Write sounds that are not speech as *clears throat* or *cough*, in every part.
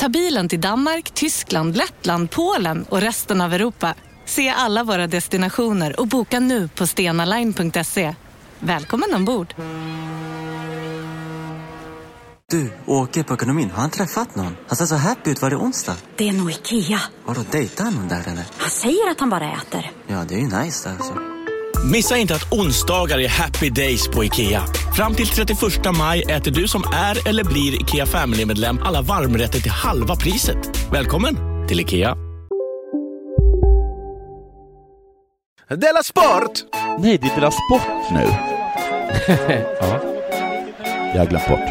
Ta bilen till Danmark, Tyskland, Lettland, Polen och resten av Europa. Se alla våra destinationer och boka nu på stenaline.se. Välkommen ombord! Du, åker på ekonomin. Har han träffat någon? Han ser så happy ut. Var det onsdag? Det är nog Ikea. Har du dejtat någon där eller? Han säger att han bara äter. Ja, det är ju nice där alltså. Missa inte att onsdagar är happy days på IKEA. Fram till 31 maj äter du som är eller blir IKEA Family-medlem alla varmrätter till halva priset. Välkommen till IKEA. Della Sport! Nej, det är Della Sport nu. *laughs* ja. Jag har glömt bort.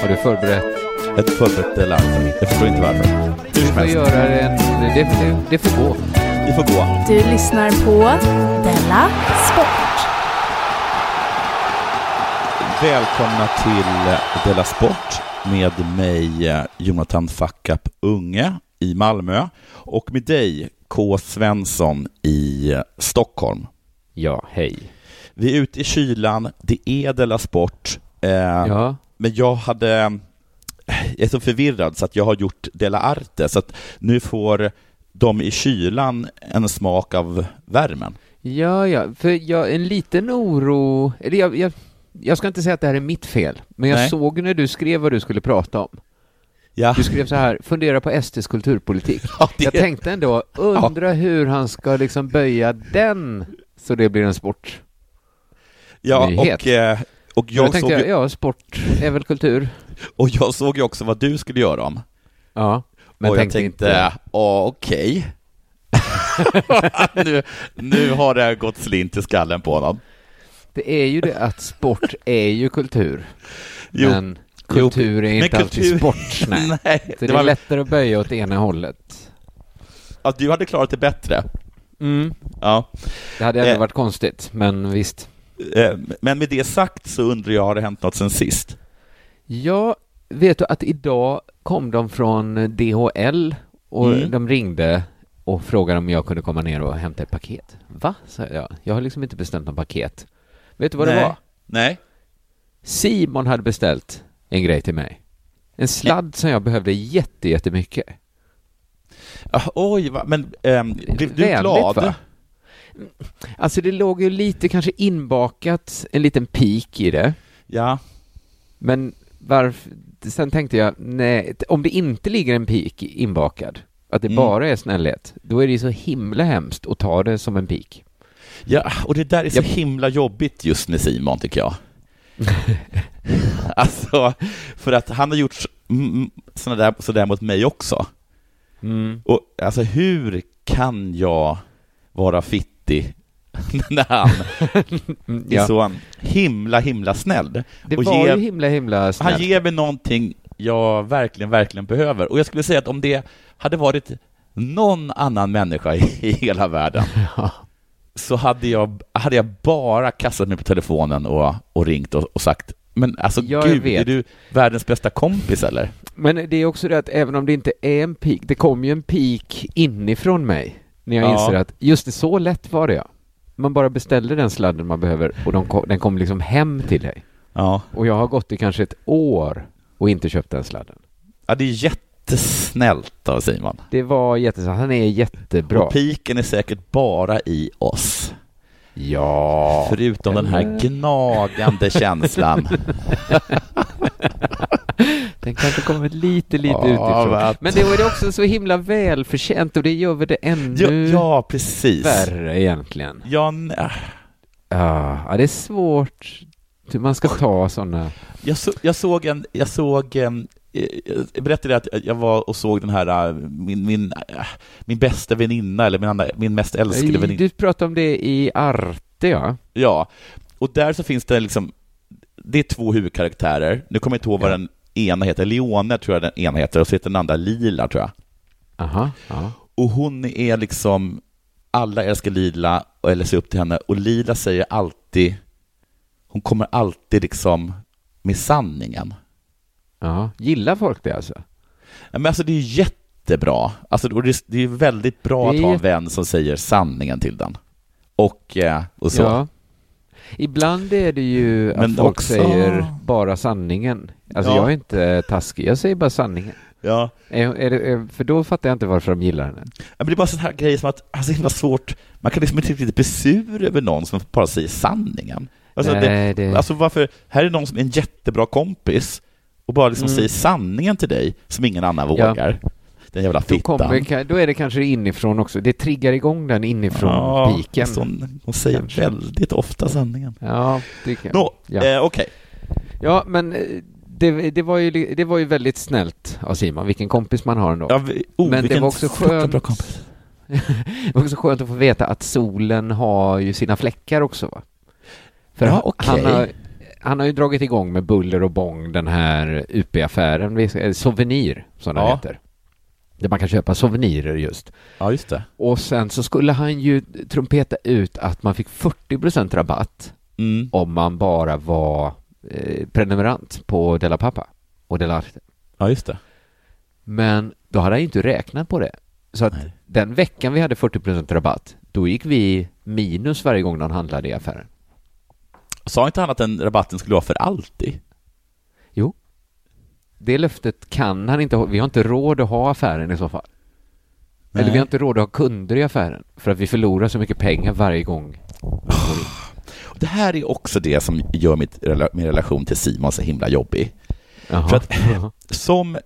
Har du förberett? Jag har inte förberett Della. Jag förstår inte varför. Du får göra det. Det, det, det får gå. Det får gå. Du lyssnar på Della Sport. Välkomna till Della Sport med mig Jonathan Fackap Unge i Malmö och med dig K. Svensson i Stockholm. Ja, hej. Vi är ute i kylan, det är Della Sport. Eh, ja. Men jag hade... Jag är så förvirrad så att jag har gjort Della Arte, så att nu får de i kylan en smak av värmen. Ja, ja, för jag, en liten oro, eller jag, jag, jag ska inte säga att det här är mitt fel, men jag Nej. såg när du skrev vad du skulle prata om. Ja. Du skrev så här, fundera på SDs kulturpolitik. *laughs* Ja, det- Jag tänkte ändå, undra hur han ska liksom böja den så det blir en sport. Ja, Nyhet. och, eh, och, Jag jag tänkte, såg, jag, ja, sport är väl kultur. och jag såg ju också vad du skulle göra om. Ja, men och jag tänkte, inte... okej. *laughs* nu, nu har det gått slint i skallen på honom. Det är ju det att sport är ju kultur. Jo, men kultur är inte alltid kultur- sport. Nej. *laughs* Nej, det det, var- är lättare att böja åt ena hållet. Att du hade klarat det bättre. Mm. Ja. Det hade ändå Eh. varit konstigt, men visst. Eh, Men med det sagt så undrar jag, har det hänt något sen sist? Ja, vet du att idag kom de från DHL och Mm. de ringde och frågade om jag kunde komma ner och hämta ett paket. Va? sa jag. Jag har liksom inte beställt något paket. Vet du vad Nej. det var? Nej. Simon hade beställt en grej till mig. En sladd som jag behövde jätte, jättemycket. Oj, va? men ähm, blev du Vänligt, glad? va? Alltså det låg ju lite kanske inbakat en liten pik i det. Ja. Men varför? Sen tänkte jag, nej, om det inte ligger en pik inbakad, att det Mm. bara är snällhet, då är det ju så himla hemskt att ta det som en pik. Ja, och det där är så Jag- himla jobbigt just med Simon, tycker jag. *laughs* alltså, för att han har gjort sådär där, så där mot mig också. Mm. Och alltså, hur kan jag vara fittig *laughs* när han *laughs* är Ja. så himla, himla snäll? Det och var ger- ju himla, himla snällt. Han ger mig någonting jag verkligen, verkligen behöver. Och jag skulle säga att om det hade varit någon annan människa i, i hela världen *laughs* Ja. så hade jag, hade jag bara kastat mig på telefonen och, och ringt och, och sagt men alltså Jag gud, vet. är du världens bästa kompis eller? Men det är också det att även om det inte är en pik, det kom ju en pik inifrån mig när jag Ja. inser att just det, så lätt var det ja. Man bara beställde den sladden man behöver och de kom, den kom liksom hem till dig. Ja, Och jag har gått i kanske ett år och inte köpt den sladden. ja det är jättesnällt av Simon. Det var jättesnällt. Han är jättebra. Och piken är säkert bara i oss. Ja. Förutom den här gnagande känslan. *laughs* Den kanske kommit lite, lite Ja, utifrån. Men det var det också så himla välförtjänt och det gör väl det ja, ännu ja, precis. värre egentligen. Ja, n- äh, Ja, ja, det är svårt man ska ta sådana. Jag, så, jag såg en, jag såg, eh, jag berättade att jag var och såg den här, eh, min, min, eh, min bästa väninna, eller min, andra, min mest älskade väninna. Du pratade om det i Arte, ja. Ja, och där så finns det liksom, det är två huvudkaraktärer, nu kommer jag inte ihåg vad Ja. den ena heter, Leone tror jag den ena heter, och så heter den andra Lila tror jag. Aha, ja. och hon är liksom, alla älskar Lila och eller ser upp till henne och Lila säger alltid, hon kommer alltid liksom med sanningen. Ja, gillar folk det alltså? Ja, men alltså det är jättebra. Alltså, och det, det är väldigt bra är att ha en vän som säger sanningen till den. Och, eh, och så. Ja. Ibland är det ju att Men folk också- säger bara sanningen. Alltså Ja. jag är inte taskig, jag säger bara sanningen. Ja. Är, är det, är, för då fattar jag inte varför de gillar henne. Ja, men det är bara sådana här grejer som att, alltså himla svårt, man kan liksom inte riktigt bli sur över någon som bara säger sanningen. Alltså, Nej, det, det- alltså varför, här är någon som är en jättebra kompis och bara liksom Mm. säger sanningen till dig som ingen annan vågar. Den jävla Då, fittan. kommer, ka- då är det kanske inifrån också. Det triggar igång den inifrån Ja, piken. fast hon, hon säger Kanske. väldigt ofta sanningen. Ja, det kan Nå, ja. eh, okej. ja, men eh, det, det, var ju, det var ju väldigt snällt av Simon, vilken kompis man har ändå. Ja, vi- oh, men det var också skönt bra kompis. *laughs* det var också skönt att få veta att solen har ju sina fläckar också va? För Ja, okej. han, har, han har ju dragit igång med buller och bång den här UP-affären, eh, Souvenir som den Ja. heter. Där man kan köpa souvenirer just. Ja, just det. Och sen så skulle han ju trumpeta ut att man fick 40% rabatt Mm. om man bara var eh, prenumerant på Della Pappa och Della Arte. Ja, just det. Men då hade han ju inte räknat på det. Så att Nej. den veckan vi hade 40% rabatt, då gick vi minus varje gång någon handlade i affären. Sa inte han att den rabatten skulle vara för alltid? Jo. Det löftet kan han inte ha. Vi har inte råd att ha affären i så fall. Eller Nej. vi har inte råd att ha kunder i affären. För att vi förlorar så mycket pengar varje gång. *sighs* Det här är också det som gör mitt, min relation till Simon så himla jobbig. Jaha. För att *laughs* *clears throat* som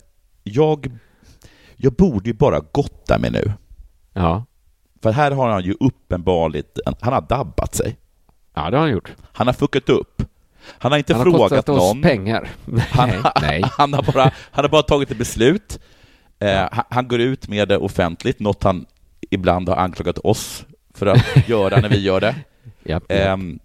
jag, jag borde ju bara gotta mig nu. Ja. För här har han ju uppenbarligen, han har dabbat sig. Ja, det har han gjort. Han har fuckat upp. Han har inte Han har frågat kostat oss någon. pengar. *laughs* Han, Nej, *laughs* han, har bara, han har bara tagit ett beslut. Eh, han, han går ut med det offentligt, något han ibland har anklagat oss för att *laughs* göra när vi gör det. Japp. Ehm,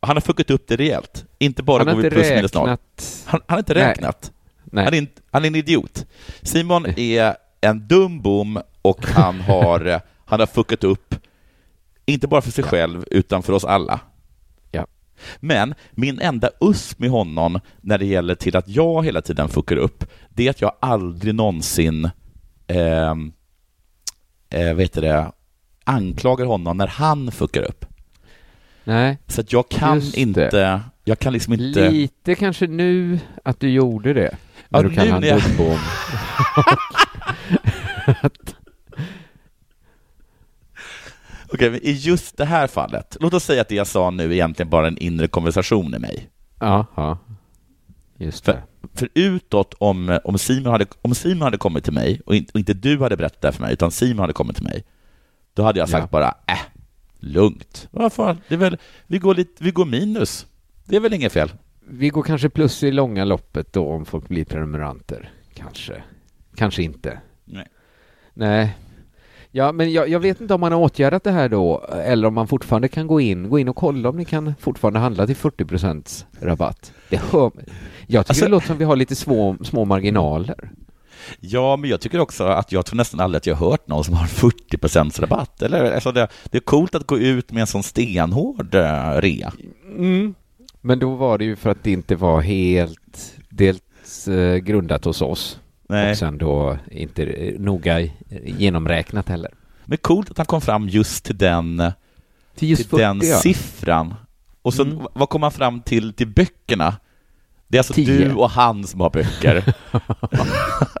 han har fuckat upp det rejält. Inte bara Han har går vi plus minus noll. Han, han har inte räknat. Nej. Han, är, en- han är en idiot. Simon är en dum bom och han har, eh, han har fuckat upp, inte bara för sig själv, utan för oss alla. Ja. Men min enda USP med honom när det gäller till att jag hela tiden fuckar upp, det är att jag aldrig någonsin ehm, eh, vet du det, anklagar honom när han fuckar upp. Nej. Så att jag kan inte, jag kan liksom inte... Lite kanske nu att du gjorde det. Ja, När du nu kallar han när jag- dumbom. *laughs* Okej, men i just det här fallet, låt oss säga att det jag sa nu är egentligen bara en inre konversation i mig. Ja, ja. Just det. För, för utåt, om, om, Simon hade, om Simon hade kommit till mig och inte, och inte du hade berättat det här för mig, utan Simon hade kommit till mig, då hade jag sagt Ja. bara, äh, lugnt. Vad fan, det är väl, vi, går lite, vi går minus. Det är väl inget fel? Vi går kanske plus i långa loppet då om folk blir prenumeranter. Kanske. Kanske inte. Nej. Nej. Ja, men jag, jag vet inte om man har åtgärdat det här då, eller om man fortfarande kan gå in, gå in och kolla om ni kan fortfarande handla till 40 rabatt. Det hör, jag tycker Alltså- det låter som vi har lite små, små marginaler. Ja, men jag tycker också att jag tror nästan aldrig att jag har hört någon som har 40 rabatt. Eller, alltså det, det är coolt att gå ut med en sån stenhård eh, rea. Mm. Men då var det ju för att det inte var helt dels eh, grundat hos oss Nej. och sen då inte noga genomräknat heller. Men coolt att han kom fram just till den, Till just till den 40, ja. siffran. Och så, Mm. vad kom han fram till till böckerna? Det är alltså Tio. du och han som har böcker. *laughs*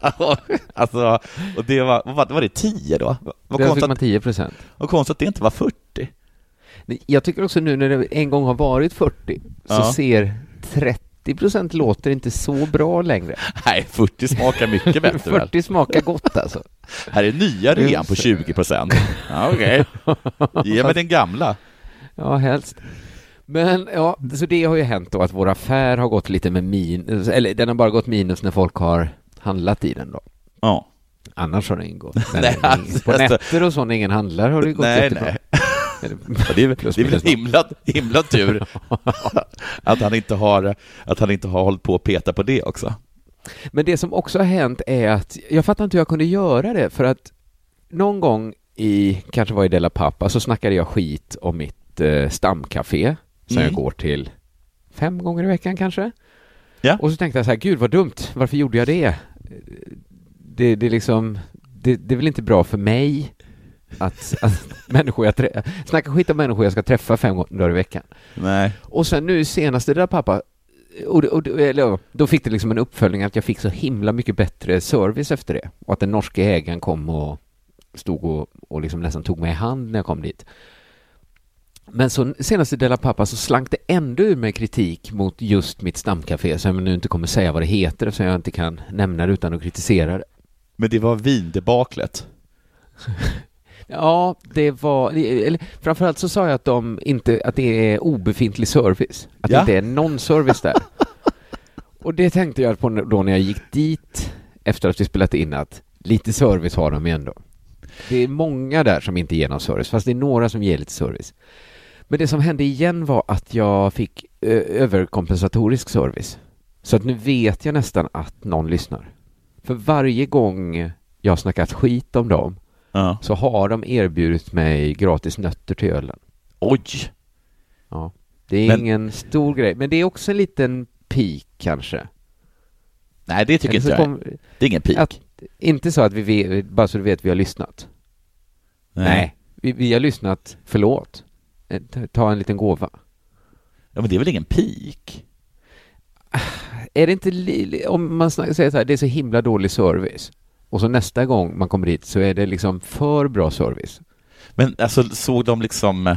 *laughs* alltså, och det var, vad var, det 10 då? Vad Där fick man att, 10 procent. vad konstigt att det inte var 40. Jag tycker också nu när det en gång har varit 40 så Ja. ser 30 procent låter inte så bra längre. Nej, 40 smakar mycket bättre väl? 40 smakar gott alltså. Här är nya rean på 20 procent. Ja, Okej, ge mig den gamla. *laughs* Ja, helst. Men ja, så det har ju hänt då att vår affär har gått lite med minus, eller den har bara gått minus när folk har handlat i den då. Ja. Annars har den gått. *laughs* Nej, alltså, på nätter och så när ingen handlar har det gått Nej, jättebra. nej. Det det är väl noll. himla, himla tur *laughs* att han, inte har, att han inte har hållit på att peta på det också. Men det som också har hänt är att, jag fattar inte hur jag kunde göra det, för att någon gång i, kanske var i Della Pappa, så snackade jag skit om mitt eh, stamcafé som Mm. jag går till fem gånger i veckan kanske. Ja. Och så tänkte jag så här, gud vad dumt, varför gjorde jag det? Det, det är liksom, det, det är väl inte bra för mig att, att människor jag trä- snacka skit om människor jag ska träffa fem gånger i veckan. Nej. Och sen nu senaste där pappa, och, och, eller, då fick det liksom en uppföljning att jag fick så himla mycket bättre service efter det. Och att den norska ägaren kom och stod och, och liksom nästan tog mig i hand när jag kom dit. Men så senaste Della Pappa så slank det ändå ur mig kritik mot just mitt stamcafé som jag nu inte kommer säga vad det heter eftersom jag inte kan nämna det utan att kritisera det. Men det var vindebaklet. *laughs* Ja, det var, eller framförallt så sa jag att de inte, att det är obefintlig service. Att Ja. det inte är någon service där. *laughs* Och det tänkte jag på då när jag gick dit efter att vi spelat in att lite service har de ju ändå. Det är många där som inte ger någon service, fast det är några som ger lite service. Men det som hände igen var att jag fick överkompensatorisk service. Så att nu vet jag nästan att någon lyssnar. För varje gång jag har snackat skit om dem Ja. så har de erbjudit mig gratis nötter till ölen. Oj! Ja. Det är Men- ingen stor grej, men det är också en liten peak kanske. Nej, det tycker inte jag. kom- Det är ingen peak. Att, inte så att vi vet, bara så du vet, vi har lyssnat. Nej, vi, vi har lyssnat, förlåt. Eh, ta- en liten gåva. Ja, men det är väl ingen peak? Är det inte, li, om man säger så här, det är så himla dålig service. Och så nästa gång man kommer dit så är det liksom för bra service. Men alltså, såg de liksom... eh,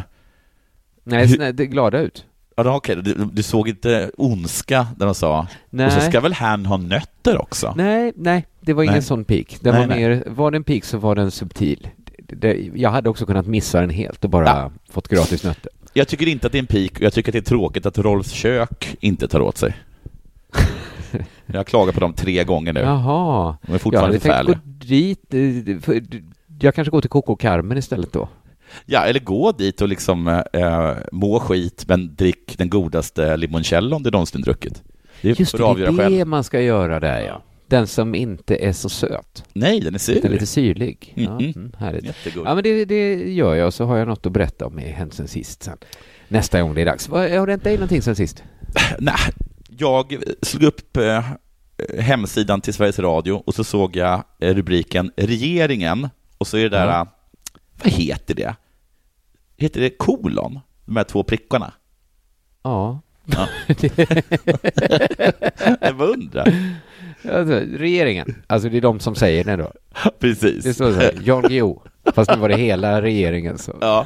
Nej, Hur- det glada ut. Ja, okej, du, du såg inte ondska när de sa Nej. och så ska väl han ha nötter också? Nej, nej, det var ingen Nej. sån peak. Den Nej, var mer, var det en peak så var den subtil. Det, det, jag hade också kunnat missa den helt och bara fått gratis nötter. Jag tycker inte att det är en peak och jag tycker att det är tråkigt att Rolfs kök inte tar åt sig. *laughs* Jag har klagat på dem tre gånger nu. Jaha. De är fortfarande jag hade tänkt förfärliga. gå dit. eh, Jag kanske går till Coco Carmen istället då. Ja, eller gå dit och liksom eh, må skit men drick den godaste limoncellon du någonsin druckit. Det Just det, det är själv. det man ska göra där ja. Den som inte är så söt. Nej, den är sur. Den är lite syrlig. Ja, Mhm. mm, härligt. Jättegod. Ja, men det, det gör jag och så har jag något att berätta om i Händelsen sist sen. Nästa gång det är dags. Har det hänt dig någonting sen sist? *laughs* Nej, jag slog upp eh, hemsidan till Sveriges Radio och så såg jag eh, rubriken Regeringen och så är det där, eh, vad heter det? Heter det kolon? De här två prickarna? Ja. Ja. *laughs* jag bara undrar. Alltså, regeringen, alltså det är de som säger det då. Precis. Det står så här, Jan Guillou. Fast nu var det hela regeringen så. Ja,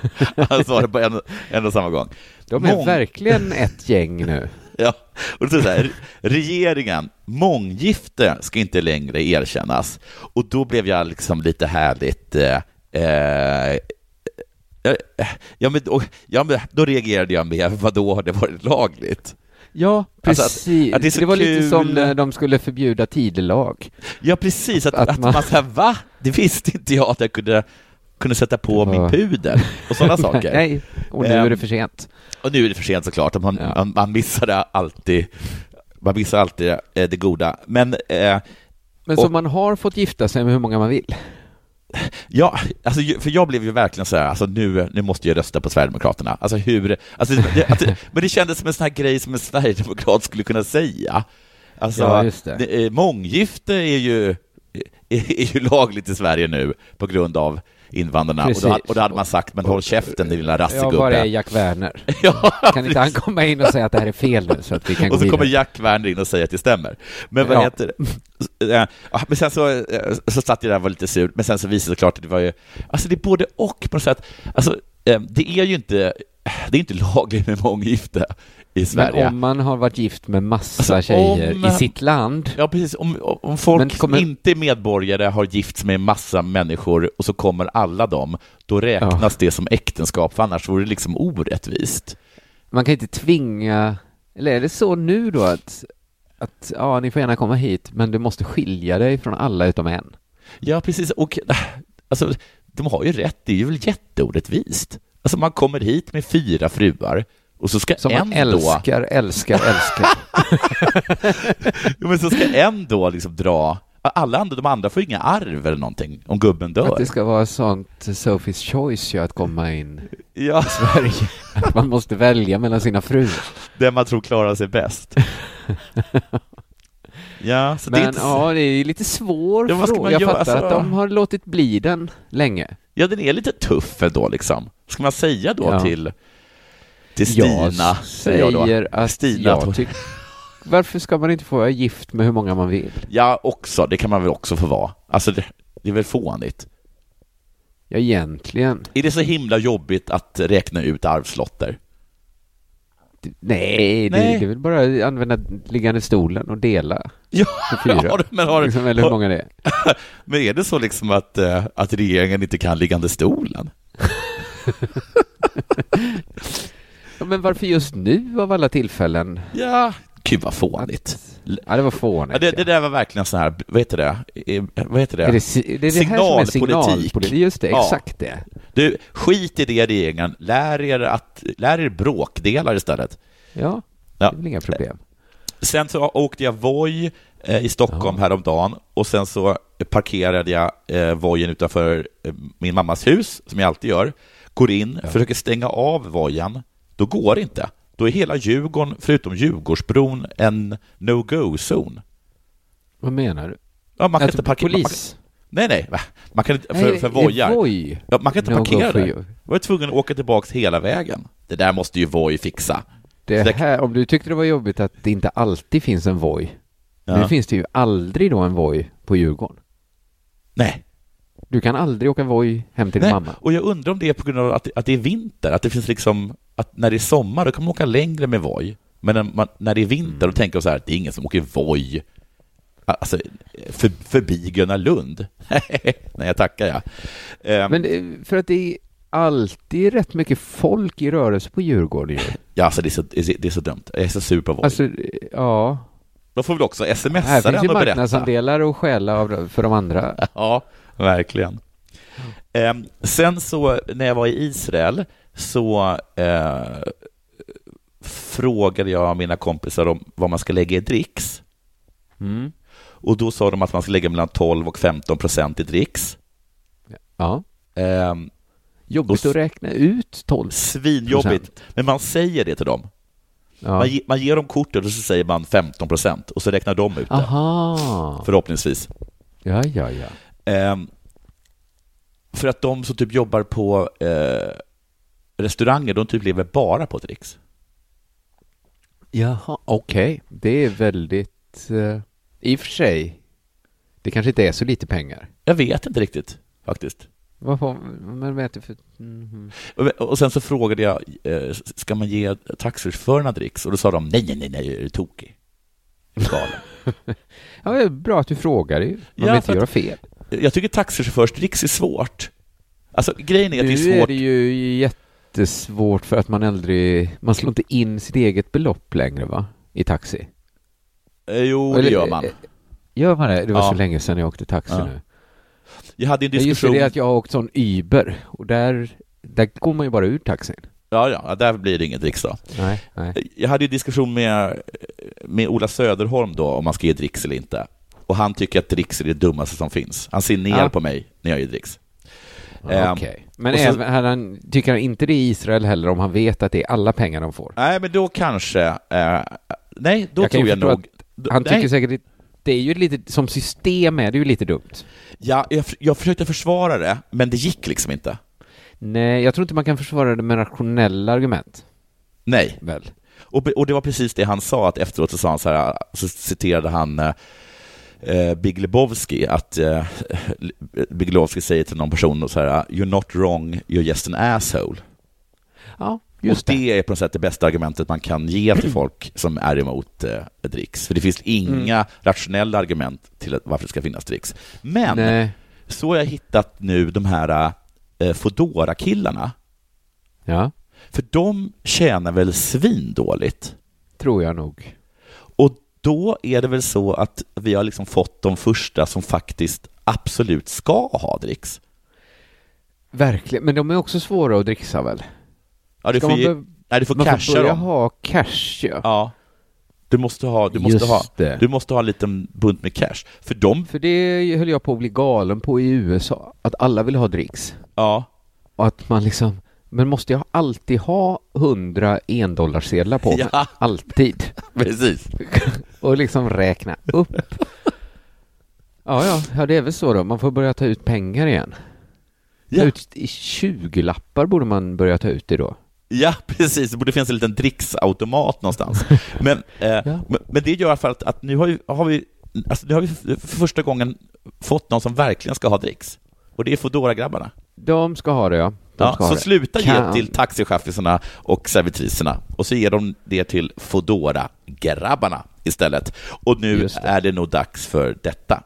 han svarade på en, en och samma gång. De är Mång- verkligen ett gäng nu. *laughs* Ja, och det står så här, regeringen, månggifte ska inte längre erkännas. Och då blev jag liksom lite härligt eh, eh, eh, Ja, men då, ja, men då reagerade jag med, vadå har det varit lagligt? Ja, Alltså att- precis. att det så det var lite kul. som när de skulle förbjuda tidelag. Ja, precis, att, Att att, man- man, säger va? Det visste inte jag att jag kunde, kunde sätta på min pudel och sådana *laughs* saker. Nej, och nu är det för sent. Och nu är det för sent såklart, man, Ja. man, missade alltid man missar alltid eh, det goda. Men eh, Men Och- så man har fått gifta sig med hur många man vill? Ja, alltså, för jag blev ju verkligen så här, alltså nu, nu måste jag rösta på Sverigedemokraterna. Alltså hur, alltså, det, alltså, *laughs* men det kändes som en sån här grej som en sverigedemokrat skulle kunna säga. Alltså, Ja, just det. är- månggifte är ju, är, är ju lagligt i Sverige nu på grund av invandrarna. Och då, Precis. och då hade man sagt, men håll käften din lilla Ja, rassegubbe. var är Jack Werner? *laughs* Ja, Kan inte han komma in och säga att det här är fel nu så att vi kan *laughs* och så kommer? Jack Werner in och säger att det stämmer. Men vad Ja. heter det? Eh, ja, Men sen så, eh, så satt jag där och var lite sur, men sen så visade det klart att det var ju, alltså det är både och på något sätt. Alltså, eh, det är ju inte, det är inte lagligt med månggifte i Sverige. Men om man har varit gift med massa Alltså, tjejer om- i sitt land, Ja, precis. Om, om folk kommer- inte är medborgare har gifts med massa människor och så kommer alla dem, då räknas det som äktenskap, för annars vore det liksom orättvist. man kan inte tvinga, eller är det så nu då att, att ja, ni får gärna komma hit, men du måste skilja dig från alla utom en? Ja, precis. Och alltså, de har ju rätt, det är ju väl jätteorättvist. Alltså man kommer hit med fyra fruar och så ska Som en man då... älskar, älskar, älskar. *laughs* Ja, men så ska en då liksom dra Alla andra, de andra får inga arv eller någonting om gubben dör. Att det ska vara sånt Sophie's choice ju att komma in Ja. i Sverige. Att man måste välja mellan sina fruar. Den man tror klarar sig bäst. *laughs* ja, så det är Men inte... ja, det är lite svår Ja, fråga. Jag fattar Alltså- att de har låtit bli den länge. Ja, den är lite tuff ändå liksom. Ska man säga då Ja. till, till Stina? Jag säger jag då. att Stina, jag tycker... Varför ska man inte få vara gift med hur många man vill? Ja, också. Det kan man väl också få vara. Alltså, det, det är väl fånigt. Ja, egentligen. Är det så himla jobbigt att räkna ut arvslotter? Nej, det, Nej. det är väl bara att använda liggande stolen och dela Ja, på *laughs* fyra. du- men har liksom, eller hur många det är. *laughs* Men är det så liksom att, eh, att regeringen inte kan liggande stolen? *laughs* Ja, men varför just nu av alla tillfällen? Ja, gud vad fånigt. Ja, det var fånigt. Ja, det, det där var verkligen så här, vad heter det? Vad heter det? Är det, det är är signalpolitik. Just det, Ja. exakt det. Du, skit i det regeringen. Lär er, att, lär er bråkdelar istället. Ja, Ja. det är väl inga problem. Sen så åkte jag Voi eh, i Stockholm häromdagen och sen så parkerade jag eh, Vojen utanför eh, min mammas hus, som jag alltid gör. Går in, försöker stänga av Vojen. Då går det inte. Då är hela Djurgården, förutom Djurgårdsbron, en no-go-zon. Vad menar du? Ja, man kan Att inte parkera... polis? Nej, nej. Man kan inte, för, för det vojar. Voi. Ja, man kan inte No parkera där. Jag var tvungen att åka tillbaka hela vägen. Det där måste ju Voi fixa. Det Så här, om du tyckte det var jobbigt att det inte alltid finns en Voi. Ja. Nu finns det ju aldrig då en Voi på Djurgården. Nej. Du kan aldrig åka Voi hem till din Nej, mamma. och jag undrar om det är på grund av att, att det är vinter, att det finns liksom, att när det är sommar då kan man åka längre med Voi. Men när, man, när det är vinter Mm. då tänker jag så här, det är ingen som åker Voi. Alltså, för, förbi Gröna Lund. *laughs* Nej, jag tackar jag. Ehm, Men för att det är alltid rätt mycket folk i rörelse på Djurgården ju. Ja, alltså det är, så, det är så dumt. Jag är så sur på Voi. Alltså, ja. Då får vi också Här smsa finns ju den och berätta. marknadsandelar att stjäla av, för de andra. *laughs* Ja, verkligen. Ehm, sen så när jag var i Israel så eh, frågade jag mina kompisar om vad man ska lägga i dricks. Mm. Och då sa de att man ska lägga mellan 12 och 15 procent i dricks. Ja. Ehm, Jobbigt att räkna ut 12 Svinjobbigt. Men man säger det till dem. Ja. Man, ge, man ger dem kortet och så säger man 15 procent och så räknar de ut det. Aha. Förhoppningsvis. Ja, ja, ja. Ehm, för att de som typ jobbar på eh, restauranger, de typ lever bara på dricks. Jaha, okej. Det är väldigt... eh, I och för sig, det kanske inte är så lite pengar. Jag vet inte riktigt faktiskt. Vad får man vet det för... Mhm. Och, sen så frågade jag, eh, ska man ge taxichaufförerna dricks? Och då sa de, nej, nej, nej, nej, är du tokig? Galen. *laughs* Ja, det är bra att du frågar ju. Man Ja, vill inte göra fel. Jag tycker taxichaufförsdricks är svårt. Alltså grejen är att det är Nu är svårt. det ju jättesvårt för att man aldrig... Man slår inte in sitt eget belopp längre, va? I taxi. Eh, Jo, det Eller- gör man. Gör man det? Det var Ja. så länge sedan jag åkte taxi Ja. nu. Jag hade en Ja, Just diskussion. det, det är att jag har åkt sån Uber och där, där går man ju bara ur taxin. Ja, ja, där blir det inget dricks då. Nej, nej. Jag hade ju diskussion med, med Ola Söderholm då om man ska ge dricks eller inte. Och han tycker att dricks är det dummaste som finns. Han ser ner Ja. på mig när jag ger dricks. Okej. Ehm, Men och så- även, han, tycker han inte det i Israel heller om han vet att det är alla pengar de får? Nej, men då kanske... Eh, nej, då Jag tror jag nog... Han nej. tycker säkert det är ju lite, som system är det ju lite dumt. Ja, jag, jag försökte försvara det, men det gick liksom inte. Nej, jag tror inte man kan försvara det med rationella argument. Nej. Väl? Och, och det var precis det han sa, att efteråt så sa han så här, så citerade han eh, Big Lebowski, att eh, Big Lebowski säger till någon person så här, you're not wrong, you're just an asshole. Ja, och det är på något sätt det bästa argumentet man kan ge till folk som är emot eh, dricks. För det finns inga Mm. rationella argument till att, varför det ska finnas dricks. Men Nej. så har jag hittat nu de här eh, Foodora-killarna. Ja. För de tjänar väl svindåligt? Tror jag nog. Då är det väl så att vi har liksom fått de första som faktiskt absolut ska ha dricks. Verkligen, men de är också svåra att dricksa väl? Ja, du Ska får, man nej, du får man casha får börja dem. ha cash ja. Ja. Du Du måste ha, du måste Just ha, det. du måste ha en liten bunt med cash. För de, För det höll jag på att bli galen på i USA, att alla vill ha dricks. ja, Och att man liksom, men måste jag alltid ha hundra endollarsedlar på *laughs* mig? Ja. Alltid. *laughs* precis. *laughs* Och liksom räkna upp. Ja, ja, ja, det är väl så då. Man får börja ta ut pengar igen. Ta Ja. ut i 20-lappar borde man börja ta ut det då. Ja, precis. Det borde finnas en liten dricksautomat någonstans. Men, eh, Ja. men, det gör för att, att nu har, ju, har vi, alltså nu har vi för för första gången fått någon som verkligen ska ha dricks. Och det är foodora grabbarna De ska ha det, ja. Ja, så sluta Kan- ge till taxichaffisarna och servitriserna och så ger de det till foodora grabbarna istället. Och nu det. är det nog dags för detta.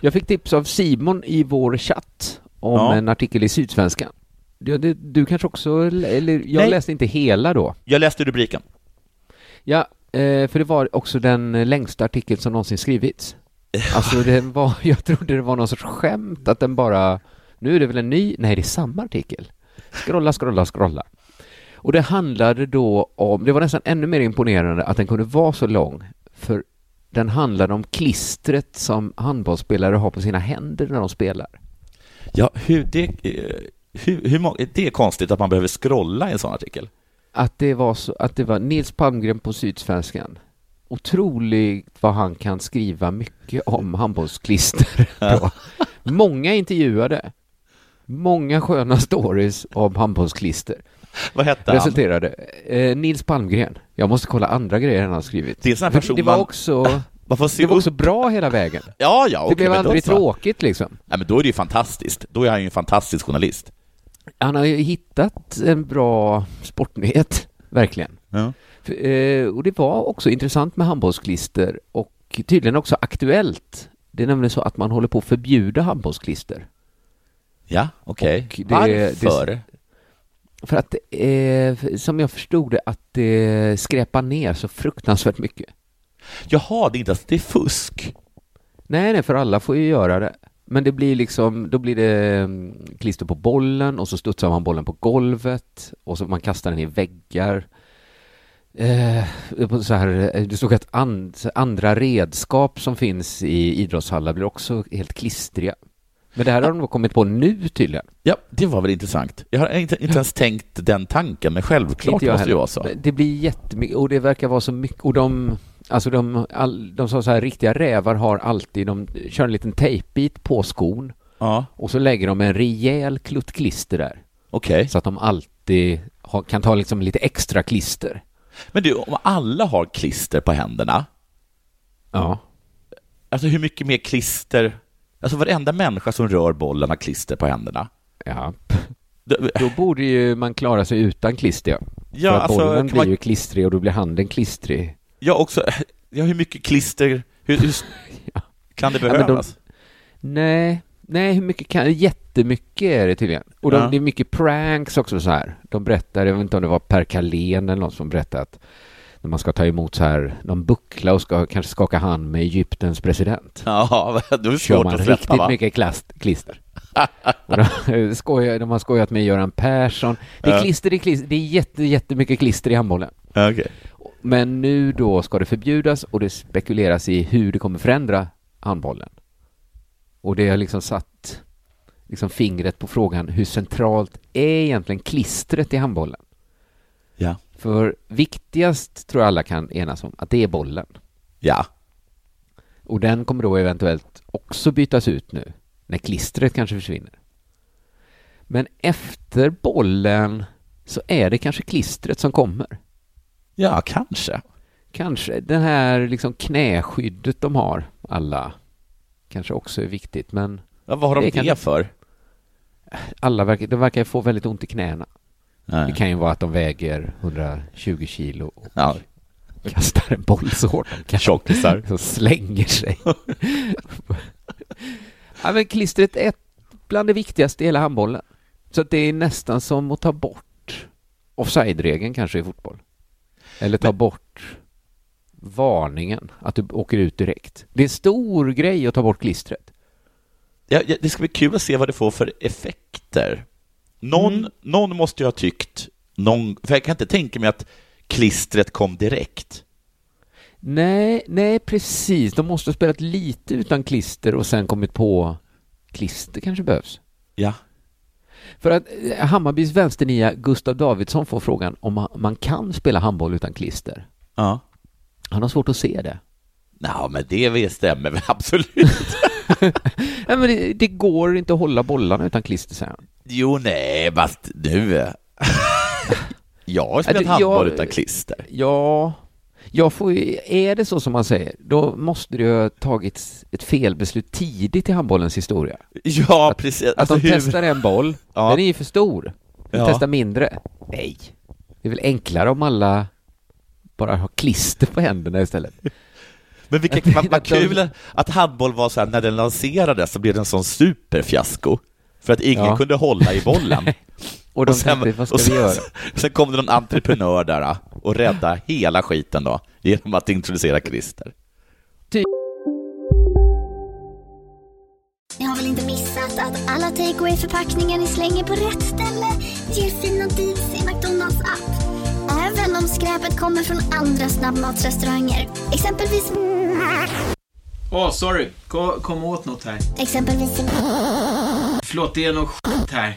Jag fick tips av Simon i vår chatt om Ja. en artikel i Sydsvenskan. Du, det, du kanske också, eller jag Nej. läste inte hela då. Jag läste rubriken. Ja, eh, för det var också den längsta artikeln som någonsin skrivits. Alltså det var, *laughs* jag trodde det var någon sorts skämt att den bara, nu är det väl en ny, nej det är samma artikel. Scrolla, scrolla, scrolla. Och det handlade då om, det var nästan ännu mer imponerande att den kunde vara så lång, för den handlade om klistret som handbollsspelare har på sina händer när de spelar. Ja, hur det, eh, hur, hur, det är konstigt att man behöver scrolla i en sån artikel. Att det var så, att det var Nils Palmgren på Sydsvenskan. Otroligt vad han kan skriva mycket om handbollsklister. *laughs* då. Många intervjuade. Många sköna stories om handbollsklister. Vad hette han? Resulterade. Eh, Nils Palmgren. Jag måste kolla andra grejer han har skrivit. Det är person det var också, *laughs* Man får se det var upp. också bra hela vägen. Ja, ja, Det okej, blev aldrig tråkigt liksom. Nej, men då är det ju fantastiskt. Då är han ju en fantastisk journalist. Han har ju hittat en bra sportnyhet, verkligen. Ja. För, eh, och det var också intressant med handbollsklister och tydligen också aktuellt. Det är nämligen så att man håller på att förbjuda handbollsklister. Ja, okej. Det- Varför? det- För att är, som jag förstod det, att det skräpar ner så fruktansvärt mycket. Jaha, det är inte att det är fusk. Nej, nej, för alla får ju göra det. Men det blir liksom, då blir det mm, klister på bollen och så studsar man bollen på golvet och så man kastar den i väggar. Eh, så här, eh, det stod att and, andra redskap som finns i idrottshallar blir också helt klistriga. Men det här har de kommit på nu tydligen. Ja, det var väl intressant. Jag har inte, inte ens tänkt den tanken, men självklart måste det vara så. Det blir jättemycket, och det verkar vara så mycket, och de, alltså de, all, de sa så här, riktiga rävar har alltid, de kör en liten tejpbit på skon Ja, och så lägger de en rejäl klutt klister där. okej. Så att de alltid har, kan ta liksom lite extra klister. Men du, om alla har klister på händerna, Ja. alltså hur mycket mer klister... Alltså varenda människa som rör bollen har klister på händerna. Ja. Då borde ju man klara sig utan klister, ja. För alltså, bollen blir man- ju klistrig och då blir handen klistrig. Ja, också, *laughs* ja, hur mycket klister, hur, hur *laughs* Ja. kan det Ja, men de- behövas? Nej, nej, hur mycket kan... Jättemycket är det tydligen. Och de, Ja. det är mycket pranks också så här. De berättar, jag vet inte om det var Per Carlén eller någon som berättade att när man ska ta emot så här någon buckla och ska kanske skaka hand med Egyptens president. *laughs* Ja, då är det svårt man att släppa, riktigt va? mycket klast, klister. och de, skojar, de har skojat med Göran Persson. Det är Ja. klister, det är klister, det är jätte, jättemycket klister i handbollen. Ja, Okej. Men nu då ska det förbjudas och det spekuleras i hur det kommer förändra handbollen. Och det har liksom satt liksom fingret på frågan hur centralt är egentligen klistret i handbollen? Ja. För viktigast tror jag alla kan enas om att det är bollen. Ja. Och den kommer då eventuellt också bytas ut nu när klistret kanske försvinner. Men efter bollen så är det kanske klistret som kommer. Ja, kanske. Kanske det här liksom knäskyddet de har, alla, kanske också är viktigt, men Ja, vad har de Det det, för? alla verkar, de verkar få väldigt ont i knäna. Det Nej. kan ju vara att de väger 120 kilo och Ja, kastar en boll så hårt *laughs* de kan. tjockisar. Så slänger sig. ja, men klistret är bland det viktigaste i hela handbollen. Så det är nästan som att ta bort offside-regeln kanske i fotboll. Eller ta bort varningen, att du åker ut direkt. Det är en stor grej att ta bort klistret. Ja, ja, det ska bli kul att se vad det får för effekter. Någon, Mm. någon måste ju ha tyckt, någon, för jag kan inte tänka mig att klistret kom direkt. Nej, nej precis. De måste ha spelat lite utan klister och sen kommit på klister kanske behövs. Ja. För att eh, Hammarbys vänsternia Gustav Davidsson får frågan om man- kan spela handboll utan klister. Ja. Han har svårt att se det. Ja, men det stämmer väl *laughs* absolut. *laughs* Nej, men det, det går inte att hålla bollarna utan klister, säger han. Jo, nej, fast nu... *laughs* jag har spelat Ja, det- handboll utan klister. Ja, jag får ju, är det så som man säger, då måste det ju ha tagits ett felbeslut tidigt i handbollens historia. Ja, precis. Att Alltså, de hur- testar en boll, Ja. den är ju för stor. De Ja. testar mindre. Nej. Det är väl enklare om alla bara har klister på händerna istället. *laughs* Men vilka, vad, vad *laughs* kul att handboll var så här, när den lanserades så blev det en sån superfiasko. För att ingen Ja. kunde hålla i bollen. *laughs* Och de tänkte, vad ska och vi sen, göra? *laughs* Sen kom det någon entreprenör där ah, och rädda hela skiten då, genom att introducera klister. Ni har väl inte missat att alla takeaway förpackningar ni slänger på rätt ställe ger fina deals i McDonalds app. Även om skräpet kommer från andra snabbmatsrestauranger. Exempelvis... Åh, sorry. Kom, kom åt något här. Exempelvis... Förlåt, det är något skit här.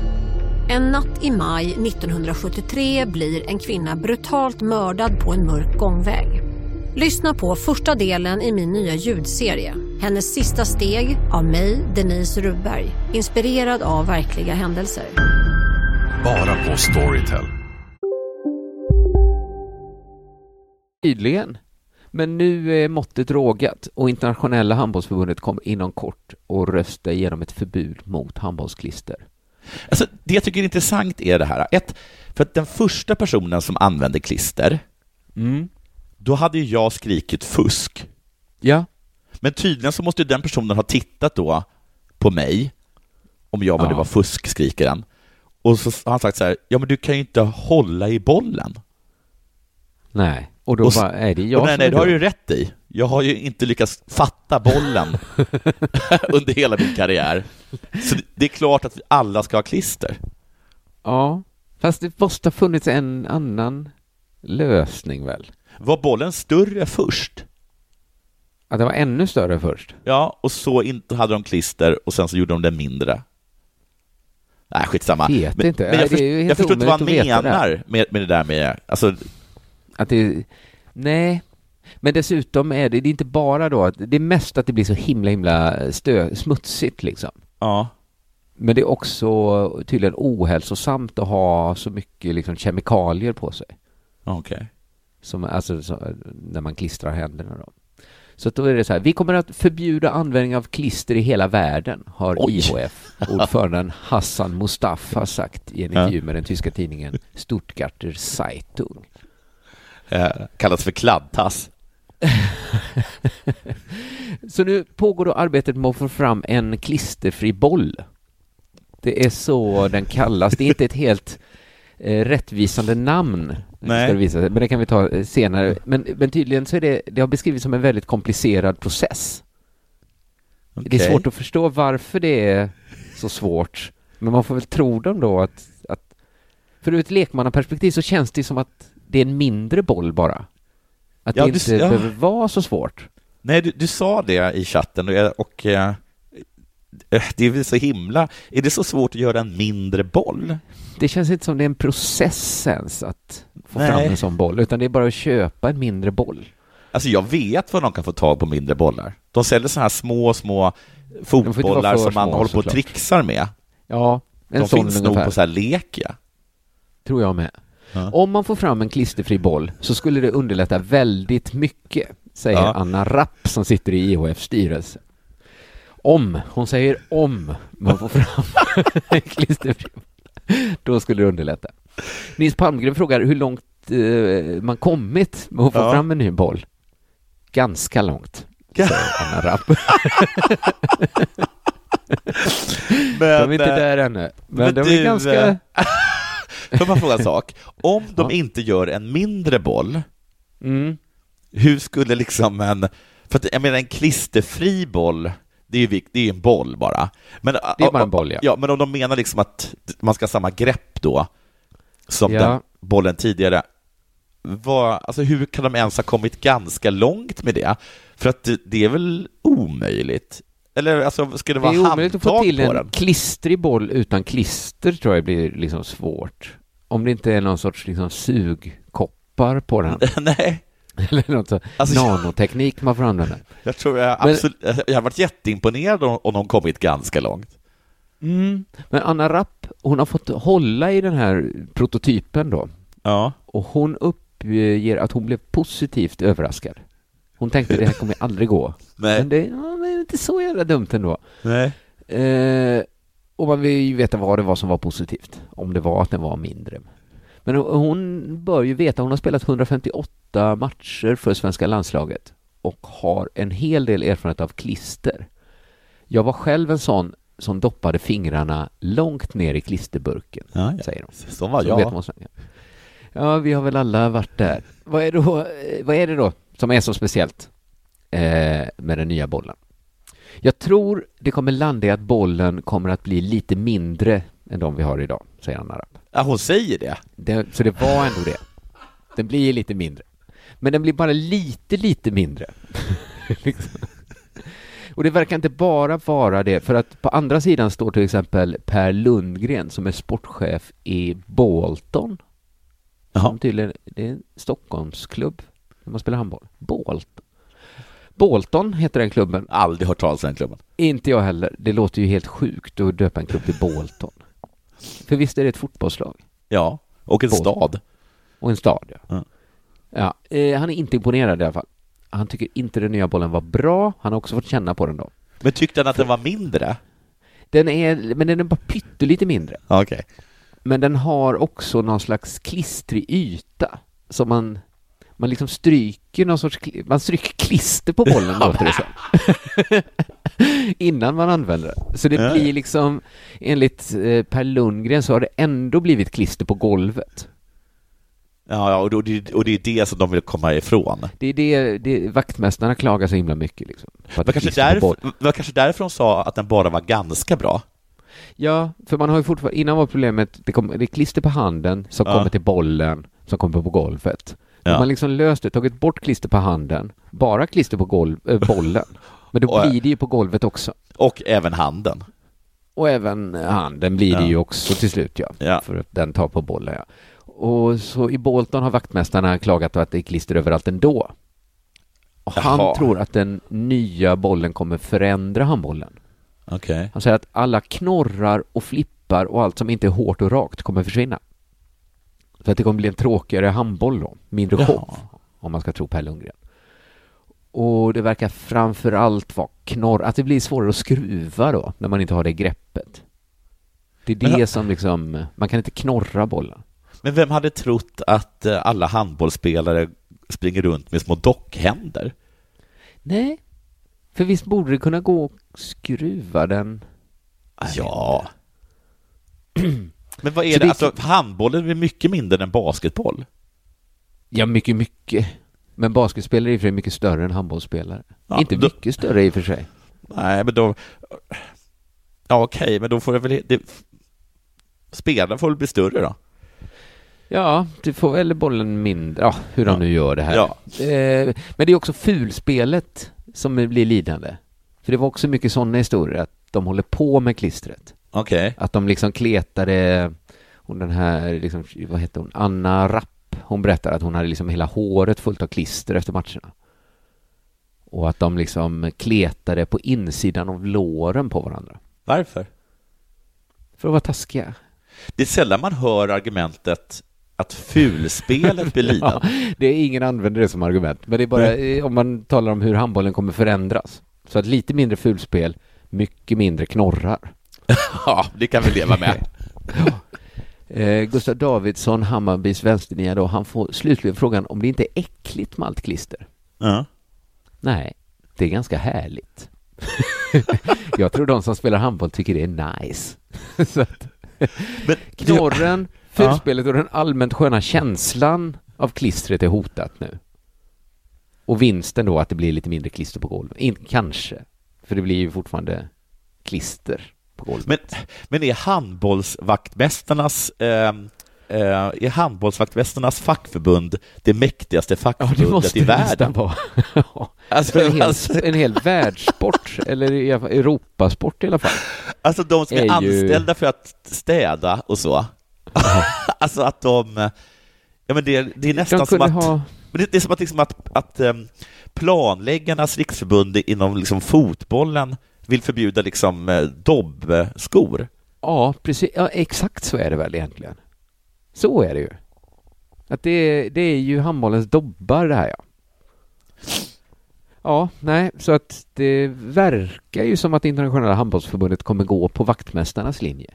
En natt i maj 1973 blir en kvinna brutalt mördad på en mörk gångväg. Lyssna på första delen i min nya ljudserie. Hennes sista steg av mig, Denise Rubberg. Inspirerad av verkliga händelser. Bara på Storytel. Tydligen. Men nu är måttet rågat och internationella handbollsförbundet kommer inom kort att rösta igenom ett förbud mot handbollsklister. Alltså, det jag tycker är intressant är det här. Ett, för att den första personen som använde klister, Mm. då hade ju jag skrikit fusk. Ja. Men tydligen så måste den personen ha tittat då på mig, om jag var Ja. det var fusk, skriker han. Och så har han sagt så här, ja men du kan ju inte hålla i bollen. Nej, och då Och bara, är det jag och nej, som nej, är det har du ju rätt i. Jag har ju inte lyckats fatta bollen *laughs* *laughs* under hela min karriär. *laughs* Så det- är klart att vi alla ska ha klister. Ja, fast det måste ha funnits en annan lösning väl? Var bollen större först? Att det var ännu större först? Ja, och så inte hade de klister och sen så gjorde de det mindre. Nej, skitsamma. Vet men, inte. men jag, först, jag förstår inte vad han det menar med, med det där med, alltså, Att det, nej. Men dessutom är det, det är inte bara då det är mest att det blir så himla himla stö, smutsigt liksom. Ja. Men det är också tydligen ohälsosamt att ha så mycket liksom kemikalier på sig. Okej. Som, alltså så, när man klistrar händerna då. Så då är det så här, vi kommer att förbjuda användning av klister i hela världen, har Oj. IHF, ordföranden Hassan Mustafa sagt i en intervju med den tyska tidningen Stuttgarter Zeitung. Eh, kallas för kladdtass. *laughs* Så nu pågår då arbetet med att få fram en klisterfri boll. Det är så den kallas. Det är inte ett helt eh, rättvisande namn, Nej. ska det visa sig. men det kan vi ta eh, senare. Men, men tydligen så är det, det har beskrivits som en väldigt komplicerad process. Det är svårt att förstå varför det är så svårt, men man får väl tro dem då att, att för ur ett lekmannaperspektiv så känns det som att det är en mindre boll bara. Att Ja, det du- inte ja. behöver vara så svårt. Nej, du, du sa det i chatten och, jag- och eh, eh, det är väl så himla... Är det så svårt att göra en mindre boll? Det känns inte som det är en process ens att få Nej. fram en sån boll, utan det är bara att köpa en mindre boll. Alltså jag vet var de kan få tag på mindre bollar. De säljer så här små, små fotbollar som man små, håller på och trixar med. Ja, en De sån finns nog på så här Lekia. Tror jag med. Ja. Om man får fram en klisterfri boll så skulle det underlätta väldigt mycket, säger Ja. Anna Rapp som sitter i IHFs styrelse. Om, hon säger om man får fram *laughs* en klisterfri boll. Då skulle det underlätta. Nils Palmgren frågar hur långt eh, man kommit med att få Ja. fram en ny boll. Ganska långt, säger Anna Rapp. *laughs* Men, de är inte eh, där ännu, men, men de du, är ganska... *laughs* Får man fråga en sak? Om de inte gör en mindre boll, Mm. hur skulle liksom en... För att jag menar en klisterfri boll, det är ju det är en boll bara. Men, Det är bara en boll, ja. ja. Men om de menar liksom att man ska ha samma grepp då, som Ja. den bollen tidigare, vad, alltså hur kan de ens ha kommit ganska långt med det? För att det, det är väl omöjligt? Eller alltså, ska det Det vara är omöjligt att få handtag till på en den? klistrig boll utan klister tror jag blir liksom svårt. Om det inte är någon sorts liksom sugkoppar på den. *laughs* Nej. Eller något så Alltså, jag- nanoteknik man får använda. Jag tror jag Men- absolut, jag har varit jätteimponerad om, om de kommit ganska långt. Mm. Men Anna Rapp, hon har fått hålla i den här prototypen då. Ja. Och hon uppger att hon blev positivt överraskad. Hon tänkte det här kommer aldrig gå. *laughs* Nej. Men det, ja, det är inte så jävla dumt ändå. Nej. Eh, och man vill ju veta vad det var som var positivt. Om det var att den var mindre. Men hon bör ju veta, hon har spelat 158 matcher för svenska landslaget och har en hel del erfarenhet av klister. Jag var själv en sån som doppade fingrarna långt ner i klisterburken, Ja, ja. säger hon. Så var Så jag. vet man vad som- Ja, vi har väl alla varit där. Vad är, då, eh, vad är det då som är så speciellt eh, med den nya bollen? Jag tror det kommer landa i att bollen kommer att bli lite mindre än de vi har idag, säger Anna Rapp. Ja, hon säger det. Det, så det var ändå det. Den blir lite mindre. Men den blir bara lite, lite mindre. *laughs* Liksom. Och det verkar inte bara vara det, för att på andra sidan står till exempel Per Lundgren som är sportchef i Bolton. Som tydligen, det är en Stockholmsklubb där man spelar handboll. Bolton. Bolton heter den klubben. Aldrig hört talas om den klubben. Inte jag heller. Det låter ju helt sjukt att döpa en klubb till Bolton. För visst är det ett fotbollslag? Ja, och en Bolton. stad. Och en stad, ja. Ja. ja eh, han är inte imponerad i alla fall. Han tycker inte den nya bollen var bra. Han har också fått känna på den då. Men tyckte han att den var mindre? Den är, men den är bara pyttelite mindre. Okej. Men den har också någon slags klistrig yta som man man liksom stryker någon sorts, man stryker klister på bollen *laughs* låter det som. *laughs* Innan man använder den. Så det Ja. blir liksom, enligt eh, Per Lundgren så har det ändå blivit klister på golvet. Ja, ja och, då, det- och det är det som de vill komma ifrån. Det är det, det vaktmästarna klagar så himla mycket liksom. Var kanske, därför, var kanske därför de sa att den bara var ganska bra. Ja, för man har ju fortfarande, innan var problemet, det, kom, det är klister på handen som Ja. kommer till bollen som kommer på golvet. Ja. Ja. Man liksom löst det, tagit bort klister på handen, bara klister på golv, äh, bollen. *laughs* Men då Och- blir det ju på golvet också. Och även handen. Och även handen blir det Ja. ju också till slut ja. Ja. För att den tar på bollen ja. Och så i Bolton har vaktmästarna klagat på att det är klister överallt ändå. Och han Jaha. tror att den nya bollen kommer förändra handbollen. Okej. Han säger att alla knorrar och flippar och allt som inte är hårt och rakt kommer försvinna. Så att det kommer bli en tråkigare handboll då, mindre show, om man ska tro Per Lundgren. Och det verkar framför allt vara knorr, att det blir svårare att skruva då, när man inte har det greppet. Det är det Men- som liksom, man kan inte knorra bollen. Men vem hade trott att eh, alla handbollsspelare springer runt med små dockhänder? Nej, för visst borde det kunna gå att skruva den? Ja. *clears throat* Men vad är Så det? Alltså, handbollen är mycket mindre än basketboll. Ja, mycket, mycket. Men basketspelare är i och för sig mycket större än handbollsspelare. Ja, inte då- mycket större i och för sig. Nej, men då... Ja, okej, men då får det väl... Det... Spelarna får väl bli större då? Ja, du får eller bollen mindre, ja, hur de Ja. nu gör det här. Ja. Eh, men det är också fulspelet som blir lidande. För det var också mycket sådana historier, att de håller på med klistret. Okej. Att de liksom kletade, hon den här, liksom, vad hette hon, Anna Rapp, hon berättar att hon hade liksom hela håret fullt av klister efter matcherna. Och att de liksom kletade på insidan av låren på varandra. Varför? För att vara taskiga. Det är sällan man hör argumentet att fulspelet blir *laughs* lidande. Ja, det är ingen använder det som argument, men det är bara eh, om man talar om hur handbollen kommer förändras. Så att lite mindre fulspel, mycket mindre knorrar. *laughs* ja, det kan vi leva med. *laughs* Eh, Gustav Davidsson, Hammarbys vänsternia då, han får slutligen frågan om det inte är äckligt med allt klister. Ja. Nej, det är ganska härligt. *laughs* jag tror de som spelar handboll tycker det är nice. Så att, Men, knorren, fulspelet och den allmänt sköna känslan av klistret är hotat nu. Och vinsten då att det blir lite mindre klister på golvet. In, kanske. För det blir ju fortfarande klister på golvet. Men, men är handbollsvaktmästarnas eh, eh, är handbollsvaktmästarnas fackförbund det mäktigaste Ja, det fackförbundet måste i det världen? vara. *laughs* Ja. Alltså, en, hel, alltså- en hel världssport, eller i alla fall Europasport i alla fall. Alltså de som är, är ju- anställda för att städa och så. *laughs* alltså att de... Ja, men det, det är nästan De som att... ha... Men det, det är som att, liksom att, att um, planläggarnas riksförbund inom liksom fotbollen vill förbjuda liksom eh, dobbskor. Ja, precis. Ja, exakt så är det väl egentligen. Så är det ju. Att det, det är ju handbollens dobbar det här ja. Ja, nej, så att det verkar ju som att internationella handbollsförbundet kommer gå på vaktmästarnas linje.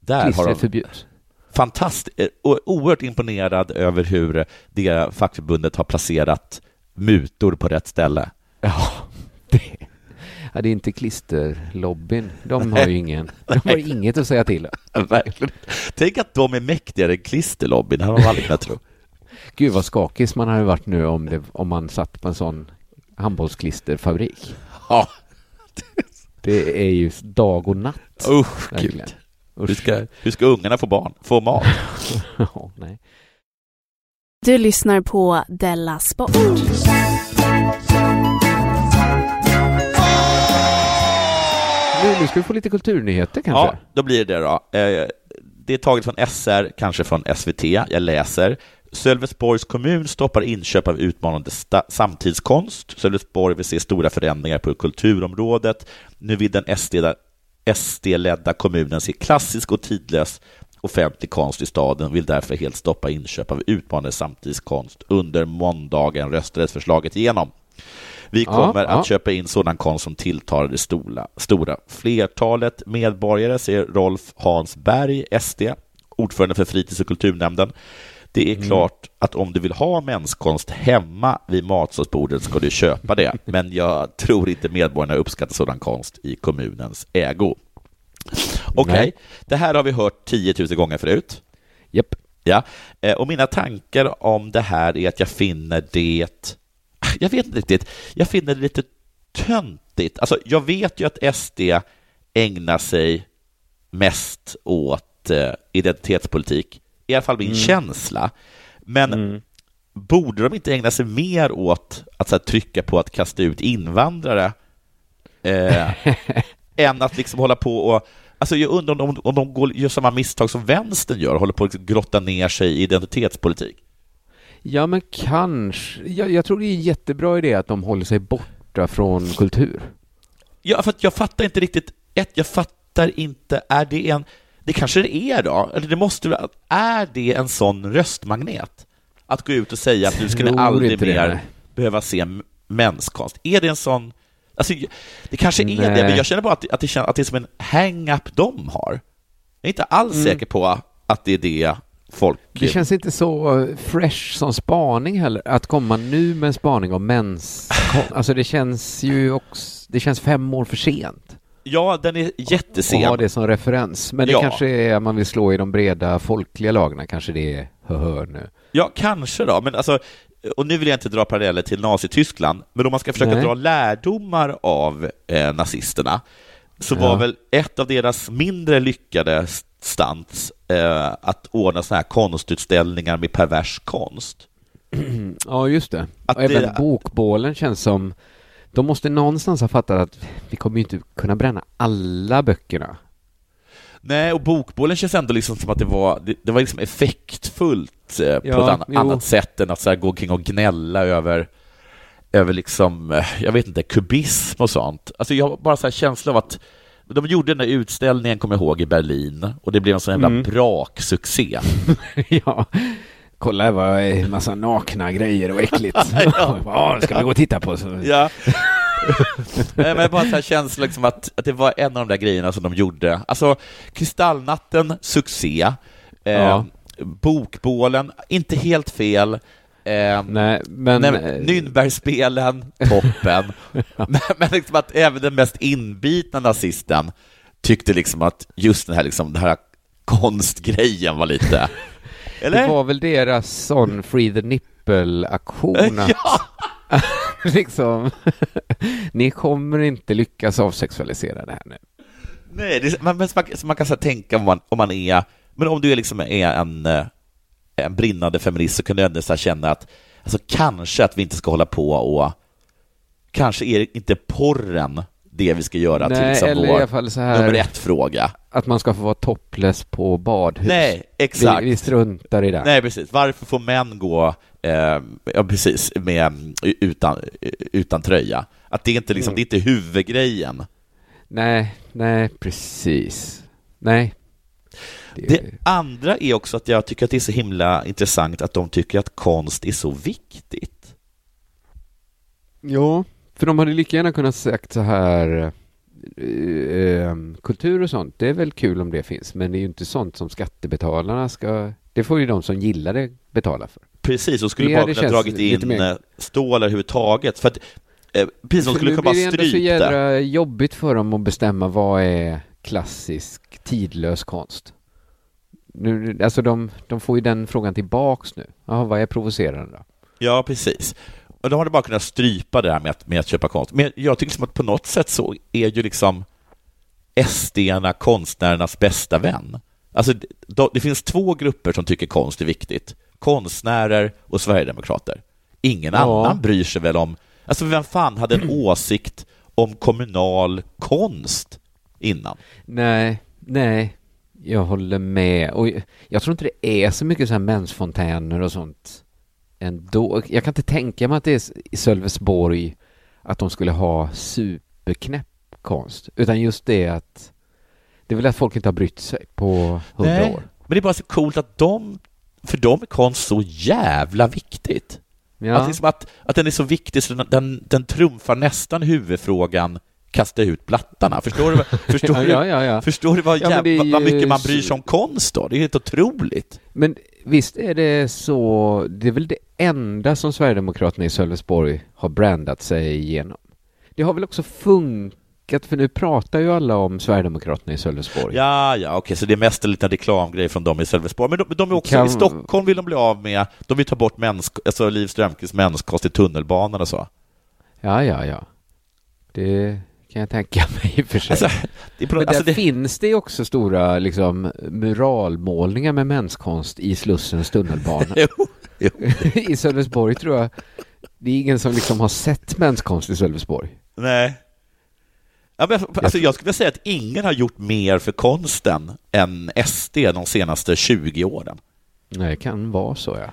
Där har de förbjuds. fantastiskt, och oerhört imponerad över hur det fackförbundet har placerat mutor på rätt ställe. Ja, ja, det är inte klisterlobbyn. De har ju ingen, de har inget att säga till. *laughs* Verkligen. Tänk att de är mäktigare än klisterlobbyn, det hade man aldrig kunnat tro. *laughs* Gud vad skakis man hade varit nu om, det, om man satt på en sån handbollsklisterfabrik. Ja. *laughs* Det är ju dag och natt. Usch, Verkligen. gud. Hur ska, hur ska ungarna få barn? Få mat? Nej. Du lyssnar på Della Sport. Nu, ska vi få lite kulturnyheter kanske. Ja, då blir det då. Eh, det är taget från SR, kanske från SVT. Jag läser. Sölvesborgs kommun stoppar inköp av utmanande samtidskonst. Sölvesborg vill se stora förändringar på kulturområdet. Nu vill den SD-ledda SD-ledda kommunen se klassisk och tidlös offentlig konst i staden vill därför helt stoppa inköp av utmanande samtidskonst. Under måndagen röstades förslaget igenom. Vi Ja, kommer ja. att köpa in sådan konst som tilltalar det stora, stora flertalet medborgare, säger Rolf Hansberg, SD, ordförande för fritids och kulturnämnden. Det är Mm. klart att om du vill ha menskonst hemma vid matsalsbordet ska du köpa det, *laughs* men jag tror inte medborgarna uppskattar sådan konst i kommunens ägo. Okej, Nej. det här har vi hört 10 000 gånger förut. Japp. Ja, eh, och mina tankar om det här är att jag finner det... Jag vet inte riktigt. Jag finner det lite töntigt. Alltså, jag vet ju att SD ägnar sig mest åt eh, identitetspolitik. I alla fall min Mm. känsla. Men borde de inte ägna sig mer åt att här, trycka på att kasta ut invandrare eh, *laughs* än att liksom hålla på och Alltså jag undrar om de, om de går, gör samma misstag som vänstern gör, håller på att liksom grotta ner sig i identitetspolitik. Ja, men kanske. Jag, jag tror det är en jättebra idé att de håller sig borta från kultur. Ja, för jag fattar inte riktigt. Ett, jag fattar inte, är det en... Det kanske det är då? Eller det måste Är det en sån röstmagnet? Att gå ut och säga att nu ska ni aldrig det, mer nej. behöva se m- menskonst. Är det en sån... Alltså, det kanske är det, Nej. men jag känner bara att, att, det, känns, att det är som en hang-up de har. Jag är inte alls Mm. säker på att det är det folk... Det känns inte så eh, fresh som spaning heller. Att komma nu med en spaning om mens... *laughs* Alltså det känns ju också... Det känns fem år för sent. Ja, den är att jättesen. ha det som referens. Men det Ja. kanske är att man vill slå i de breda folkliga lagren. Kanske det är hö nu. Ja, kanske då, men alltså, och nu vill jag inte dra paralleller till Nazityskland, men om man ska försöka Nej. dra lärdomar av eh, nazisterna, så var Ja. väl ett av deras mindre lyckade stunts eh, att ordna sådana här konstutställningar med pervers konst. *clears throat* Ja, just det. Att och även det- bokbålen känns som... De måste någonstans ha fattat att vi kommer ju inte kunna bränna alla böckerna. Nej, och bokbålen känns ändå liksom som att det var, det, det var liksom effektfullt eh, på Ja, ett ann- jo. annat sätt än att så här gå omkring och gnälla över, över liksom, eh, jag vet inte, kubism och sånt. Alltså jag har bara så här känsla av att de gjorde den där utställningen, kommer jag ihåg, i Berlin och det blev en sån jävla Mm. braksuccé. *laughs* ja. Kolla, var en massa nakna grejer och äckligt. *laughs* Ja. *laughs* ja, ska vi gå och titta på. Så. Ja. Nej, men bara så här känsla liksom att, att det var en av de där grejerna som de gjorde. Alltså, Kristallnatten, succé. Eh, Ja. Bokbålen, inte helt fel. Eh, Nej, men... Nej, Nürnbergspelen, *laughs* toppen. men, *laughs* men liksom att även den mest inbitna nazisten tyckte liksom att just den här, liksom, den här konstgrejen var lite... *laughs* Eller? Det var väl deras sån Free the Nipple-aktion att Ja. liksom, ni kommer inte lyckas avsexualisera det här nu. Nej, det, är- man, man, man kan så här tänka om man, om man är, men om du är, liksom är en, eh, en brinnande feminist så ändå så här känna att alltså, kanske att vi inte ska hålla på och kanske är inte porren det vi ska göra till Nej, liksom eller i vår alla fall så här- nummer ett-fråga. Att man ska få vara topless på badhus. Nej, exakt. Vi, vi struntar i det. Nej, precis. Varför får män gå eh, ja, precis, med, utan, utan tröja? Att det inte liksom, Mm. det är inte huvudgrejen. Nej, nej, precis. Nej. Det, Det andra är också att jag tycker att det är så himla intressant att de tycker att konst är så viktigt. Ja, för de hade lika gärna kunnat sagt så här eh, eh, kultur och sånt, det är väl kul om det finns, men det är ju inte sånt som skattebetalarna ska, det får ju de som gillar det betala för. Precis, och skulle Det bara kunna dragit in mer- eh, stålar överhuvudtaget. För att, eh, precis, de skulle kunna bara blir det ändå så jädra jobbigt för dem att bestämma vad är klassisk tidlös konst. Nu, alltså de, de får ju den frågan tillbaks nu. Jaha, vad är provocerande då? Ja, precis. Och de hade bara kunnat strypa det här med att, med att köpa konst. Men jag tycker liksom att på något sätt så är ju liksom SD-arna konstnärernas bästa vän. Alltså, det, det finns två grupper som tycker konst är viktigt. Konstnärer och sverigedemokrater. Ingen Ja. annan bryr sig väl om... Alltså, vem fan hade en *clears throat* åsikt om kommunal konst innan? Nej, nej, jag håller med. Och jag, tror inte det är så mycket så här mensfontäner och sånt ändå. Jag kan inte tänka mig att det är i Sölvesborg att de skulle ha superknäpp konst. Utan just det att det är väl att folk inte har brytt sig på hundra Nej, år. Men det är bara så coolt att de, för dem är konst så jävla viktigt. Ja. Att, liksom att, att den är så viktig så den, den, den trumfar nästan huvudfrågan kasta ut blattarna. Förstår du, *laughs* förstår du, ja, ja, ja. Förstår du vad, Ja, men jäv, det är vad, ju mycket man bryr sig om konst då? Det är helt otroligt. Men visst är det så, det är väl det enda som Sverigedemokraterna i Sölvesborg har brandat sig igenom. Det har väl också funkat, för nu pratar ju alla om Sverigedemokraterna i Sölvesborg. Ja, ja, okej, så det är mest en liten reklamgrej från dem i Sölvesborg. Men de, de är också, Kan- i Stockholm vill de bli av med, de vill ta bort mäns, alltså Liv Strömquists mänskost i tunnelbanan och så. Ja, ja, ja. Det kan jag tänka *laughs* mig i och för sig. Alltså, det på- Men alltså där det- finns det också stora liksom, muralmålningar med menskonst i Slussens tunnelbana. *laughs* Jo, jo. *laughs* I Sölvesborg tror jag, det är ingen som liksom har sett menskonst i Sölvesborg. Nej. Ja, men, alltså, jag skulle säga att ingen har gjort mer för konsten än SD de senaste 20 åren. Nej, det kan vara så ja.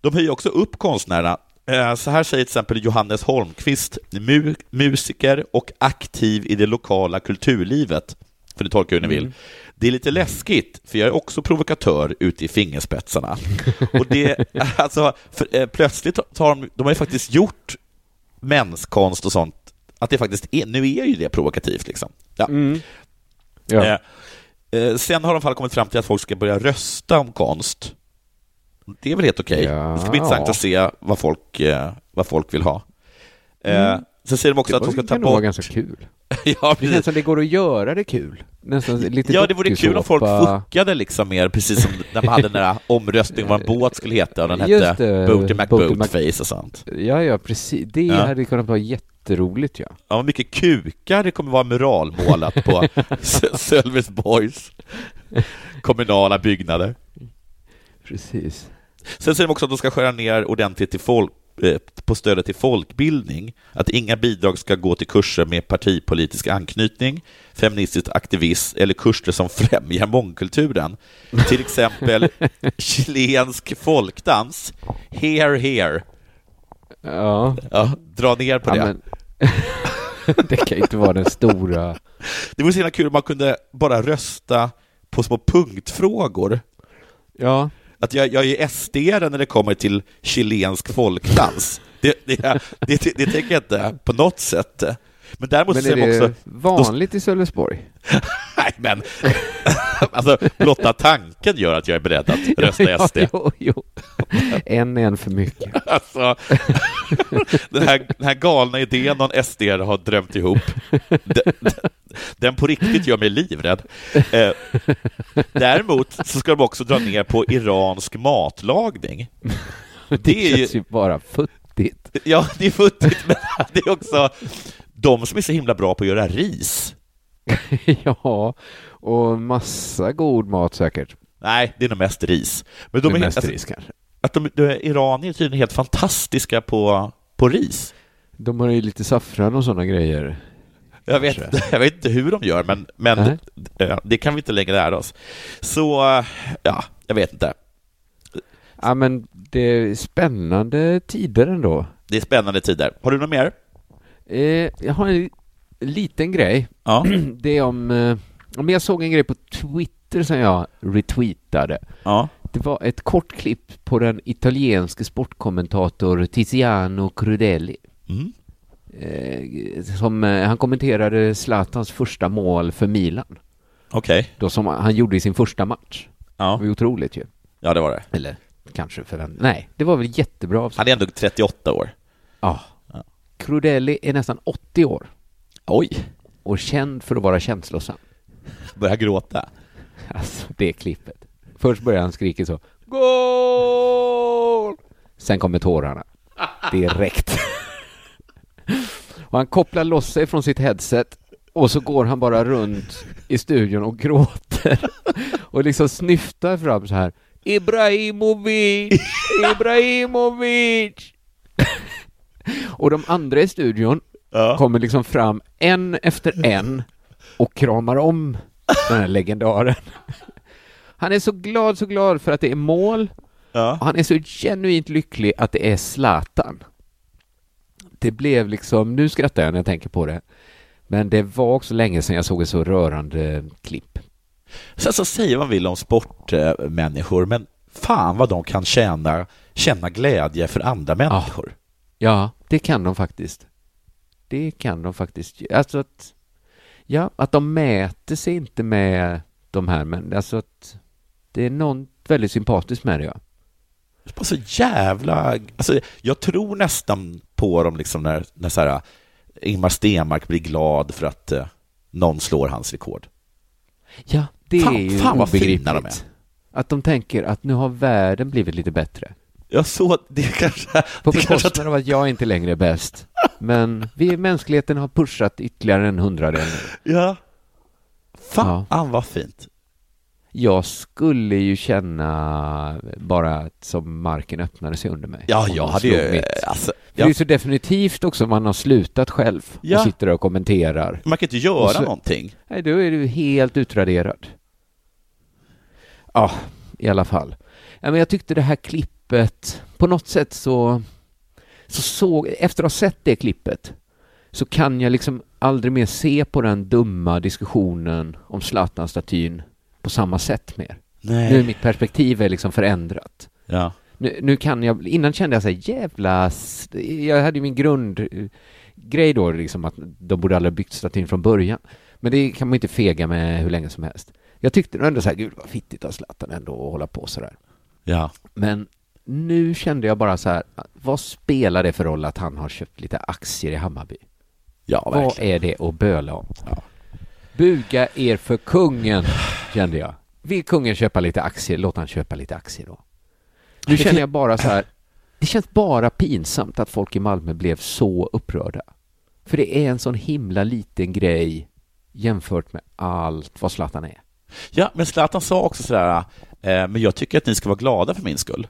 De höjer också upp konstnärerna. Eh, Så här säger till exempel Johannes Holmqvist, mu musiker och aktiv i det lokala kulturlivet. För det tolkar hur ni vill. Mm. Det är lite läskigt, för jag är också provokatör ute i fingerspetsarna. *laughs* Och det, alltså, för, eh, plötsligt tar de, de har ju faktiskt gjort menskonst och sånt, att det faktiskt är, nu är ju det provokativt liksom. Ja. Mm. Ja. Eh, eh, sen har de fall kommit fram till att folk ska börja rösta om konst. Det är väl helt okej. Ja. Det ska bli intressant att se vad folk, eh, vad folk vill ha. Eh, Mm. Sen säger de också Det att de var- ska ta nog vara bort... ganska kul. *laughs* ja, Det känns som det går att göra det kul. Nästan lite Ja, det vore kul om folk fuckade liksom mer, precis som när man hade den där omröstningen vad en båt skulle heta och den hette det, Booty McBoatface och sånt. Ja, ja, precis. Det Ja. hade kunnat vara jätteroligt ja. Ja, mycket kukar det kommer vara muralmålat på *laughs* *laughs* Sölvesborgs kommunala byggnader. Precis. Sen säger de också att de ska skära ner ordentligt till folk, eh, på stödet till folkbildning, att inga bidrag ska gå till kurser med partipolitisk anknytning, feministisk aktivism eller kurser som *laughs* främjar mångkulturen. Till exempel *laughs* chilensk folkdans, here, here. Ja. Ja, dra ner på Ja, det. *laughs* det kan inte vara den stora... Det vore så himla kul om man kunde bara rösta på små punktfrågor. Ja. Att jag, jag är sd när det kommer till chilensk folkdans. Det, det, det, det, det tänker jag inte på något sätt. Men däremot Men är det de också... vanligt i Sölvesborg? *laughs* Nej, men *laughs* alltså, blotta tanken gör att jag är beredd att *laughs* rösta SD. jo, jo. En är en för mycket. Alltså, den, här, den här galna idén någon SD har drömt ihop, den, den på riktigt gör mig livrädd. Eh, däremot så ska de också dra ner på iransk matlagning. *laughs* Det, det är känns ju bara futtigt. Ja, det är futtigt, men det är också de som är så himla bra på att göra ris. *laughs* ja, och massa god mat säkert. Nej, det är nog mest ris. Men de det är, mest alltså, ris kanske. Att de, de, iranier är tydligen helt fantastiska på, på ris. De har ju lite saffran och sådana grejer. Jag vet, *laughs* jag vet inte hur de gör, men, men det, det kan vi inte längre lära oss. Så, ja, jag vet inte. Ja, men det är spännande tider ändå. Det är spännande tider. Har du något mer? Eh, jag har en liten grej. Ja. *clears throat* Det är om, eh, om jag såg en grej på Twitter som jag retweetade. Ja. Det var ett kort klipp på den italienske sportkommentator Tiziano Crudelli. Mm. Eh, som, eh, han kommenterade Zlatans första mål för Milan. Okej. Okay. Då som han gjorde i sin första match. Ja. Det var otroligt ju. Ja, det var det. Eller kanske förvänt... Nej, det var väl jättebra. Han är ändå 38 år. Ja. ja. Crudelli är nästan 80 år. Oj. Och känd för att vara känslosam. Börjar gråta. Alltså, det klippet. Först börjar han skrika så. Goal! Sen kommer tårarna. Direkt. Och han kopplar loss sig från sitt headset och så går han bara runt i studion och gråter. *laughs* och liksom snyftar fram så här. Ibrahimovic! Ibrahimovic! *laughs* och de andra i studion ja. kommer liksom fram en efter en och kramar om den här legendaren. *laughs* Han är så glad, så glad för att det är mål. Ja. Och han är så genuint lycklig att det är Zlatan. Det blev liksom, nu skrattar jag när jag tänker på det, men det var också länge sedan jag såg ett så rörande klipp. Sen så säger man vill om sportmänniskor, men fan vad de kan känna, känna glädje för andra människor. Ja, ja det kan de faktiskt. Det kan de faktiskt. Alltså att, ja, att de mäter sig inte med de här, men alltså att det är något väldigt sympatiskt med det, ja. Var så jävla... Alltså, jag tror nästan på dem liksom när, när så här, Ingmar Stenmark blir glad för att eh, någon slår hans rekord. Ja, det fan, är ju fan vad fina de är. Att de tänker att nu har världen blivit lite bättre. Jag såg det kanske... På bekostnad av att jag inte längre är bäst. Men vi, mänskligheten har pushat ytterligare en hundradel nu. Ja. Fan ja. vad fint. Jag skulle ju känna bara som marken öppnade sig under mig. Ja, jag hade ju... Alltså, För Det är så definitivt också man har slutat själv Ja. och sitter och kommenterar. Man kan inte göra så- någonting. Nej, då är du helt utraderad. Ja, i alla fall. Ja, men jag tyckte det här klippet, på något sätt så, så såg, efter att ha sett det klippet, så kan jag liksom aldrig mer se på den dumma diskussionen om Zlatan-statyn på samma sätt mer. Nej. Nu är mitt perspektiv är liksom förändrat. Ja. Nu, nu kan jag, innan kände jag så här, jävla, jag hade ju min grundgrej då liksom att de borde aldrig ha byggt statyn från början. Men det kan man inte fega med hur länge som helst. Jag tyckte ändå så här, gud vad fittigt av Zlatan ändå att hålla på så där. Ja. Men nu kände jag bara så här, vad spelar det för roll att han har köpt lite aktier i Hammarby? Ja, Vad verkligen. är det att böla om? Buga er för kungen, kände jag. Vill kungen köpa lite aktier, låt han köpa lite aktier då. Nu känner jag bara så här, det känns bara pinsamt att folk i Malmö blev så upprörda. För det är en sån himla liten grej jämfört med allt vad Zlatan är. Ja, men Zlatan sa också sådär, eh, men jag tycker att ni ska vara glada för min skull.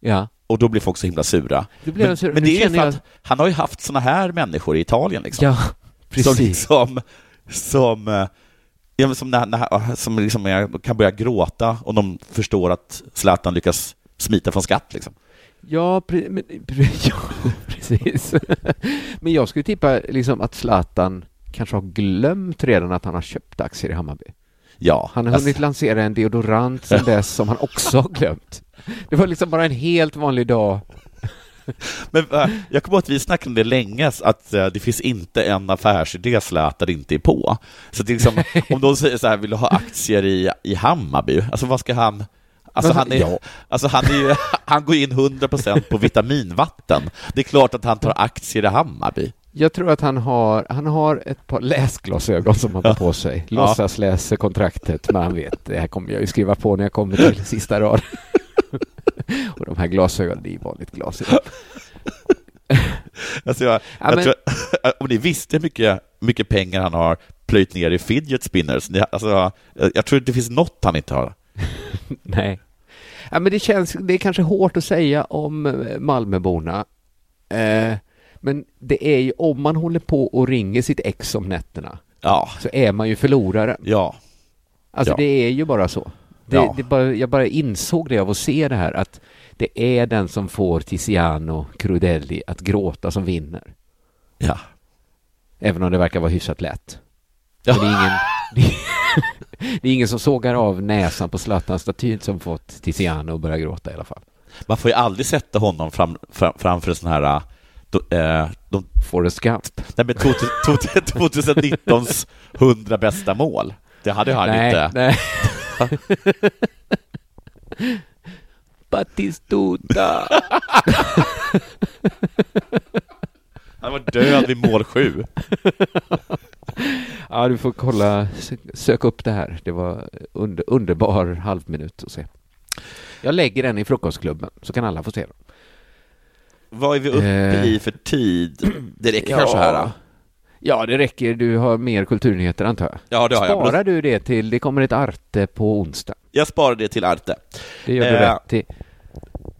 Ja. Och då blir folk så himla sura. Men, sura. men det är ju för jag- att han har ju haft såna här människor i Italien liksom. Ja, Som precis. liksom, som, eh, ja, som, när, när, som liksom kan börja gråta om de förstår att Zlatan lyckas smita från skatt liksom. Ja, pre- men, pre- *laughs* ja precis. *laughs* men jag skulle tippa liksom att Zlatan kanske har glömt redan att han har köpt aktier i Hammarby. Ja. Han har hunnit alltså- lansera en deodorant sedan *laughs* dess som han också har glömt. Det var liksom bara en helt vanlig dag. *laughs* Men äh, jag kommer ihåg att vi snackade om det länge, att äh, det finns inte en affärsidé Zlatan inte är på. Så det är liksom, *laughs* om de säger så här, vill du ha aktier i, i Hammarby? Alltså vad ska han... Alltså han, är, Ja. alltså han, är ju, *laughs* han går in 100% på vitaminvatten. Det är klart att han tar aktier i Hammarby. Jag tror att han har, han har ett par läsglasögon som han tar på sig. Låtsas läser kontraktet, men han vet, det här kommer jag ju skriva på när jag kommer till sista rad. Och de här glasögonen, det är vanligt glas. Alltså jag, Ja, jag men- tror, om ni visste hur mycket, mycket pengar han har plöjt ner i fidget spinners, ni, alltså, jag, tror inte det finns något han inte har. *laughs* Nej. Ja, men det känns, det är kanske hårt att säga om eh, Malmöborna. Eh, men det är ju, om man håller på och ringer sitt ex om nätterna, Ja. så är man ju förlorare. Ja. Alltså Ja. det är ju bara så. Det, Ja. det bara, jag bara insåg det av att se det här, att det är den som får Tiziano Crudelli att gråta som vinner. Ja. Även om det verkar vara hyfsat lätt. Ja. Det, är ingen, det, *laughs* det är ingen som sågar av näsan på Zlatan-statyn som fått Tiziano att börja gråta i alla fall. Man får ju aldrig sätta honom fram, fram, framför en sån här... Eh, de, Forrest Gump. Nej, men 2019s 100 bästa mål. Det hade han nej, inte. Nej. *laughs* *laughs* Batistuta. *laughs* Han var död vid mål sju. *laughs* ja, du får kolla, sö- sök upp det här. Det var under, underbar halvminut att se. Jag lägger den i frukostklubben så kan alla få se den. Vad är vi uppe Eh, i för tid? Det räcker *clears throat* ja. kanske här. då? Ja, det räcker. Du har mer kulturnyheter antar jag? Ja, det har jag. Sparar du det till, det kommer ett Arte på onsdag. Jag sparar det till Arte. Det gör du Eh, rätt i.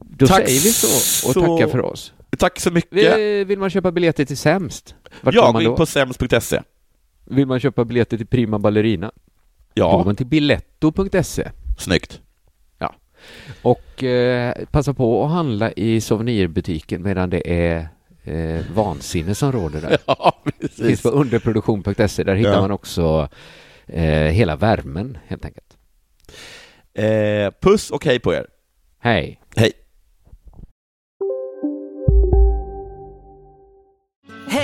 Då säger vi så och så- tackar för oss. Tack så mycket. Vill, man köpa biljetter till Sämst? Vart Ja, gå in på sems.se. Vill man köpa biljetter till Prima Ballerina? Då går Ja, man till biletto.se. snyggt. Ja. Och eh, passa på att handla i souvenirbutiken medan det är eh, vansinne som råder där. *laughs* Ja, Det finns precis. på underproduktion.se. Där hittar Ja. man också eh, hela värmen helt enkelt. Eh, puss och hej på er. Hej.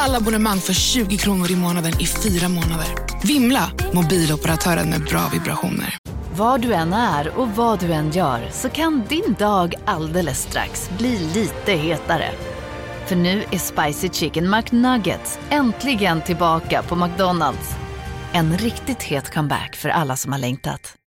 Alla abonnemang för 20 kronor i månaden i fyra månader. Vimla! Mobiloperatören med bra vibrationer. Var du än är och vad du än gör så kan din dag alldeles strax bli lite hetare. För nu är Spicy Chicken McNuggets äntligen tillbaka på McDonalds. En riktigt het comeback för alla som har längtat.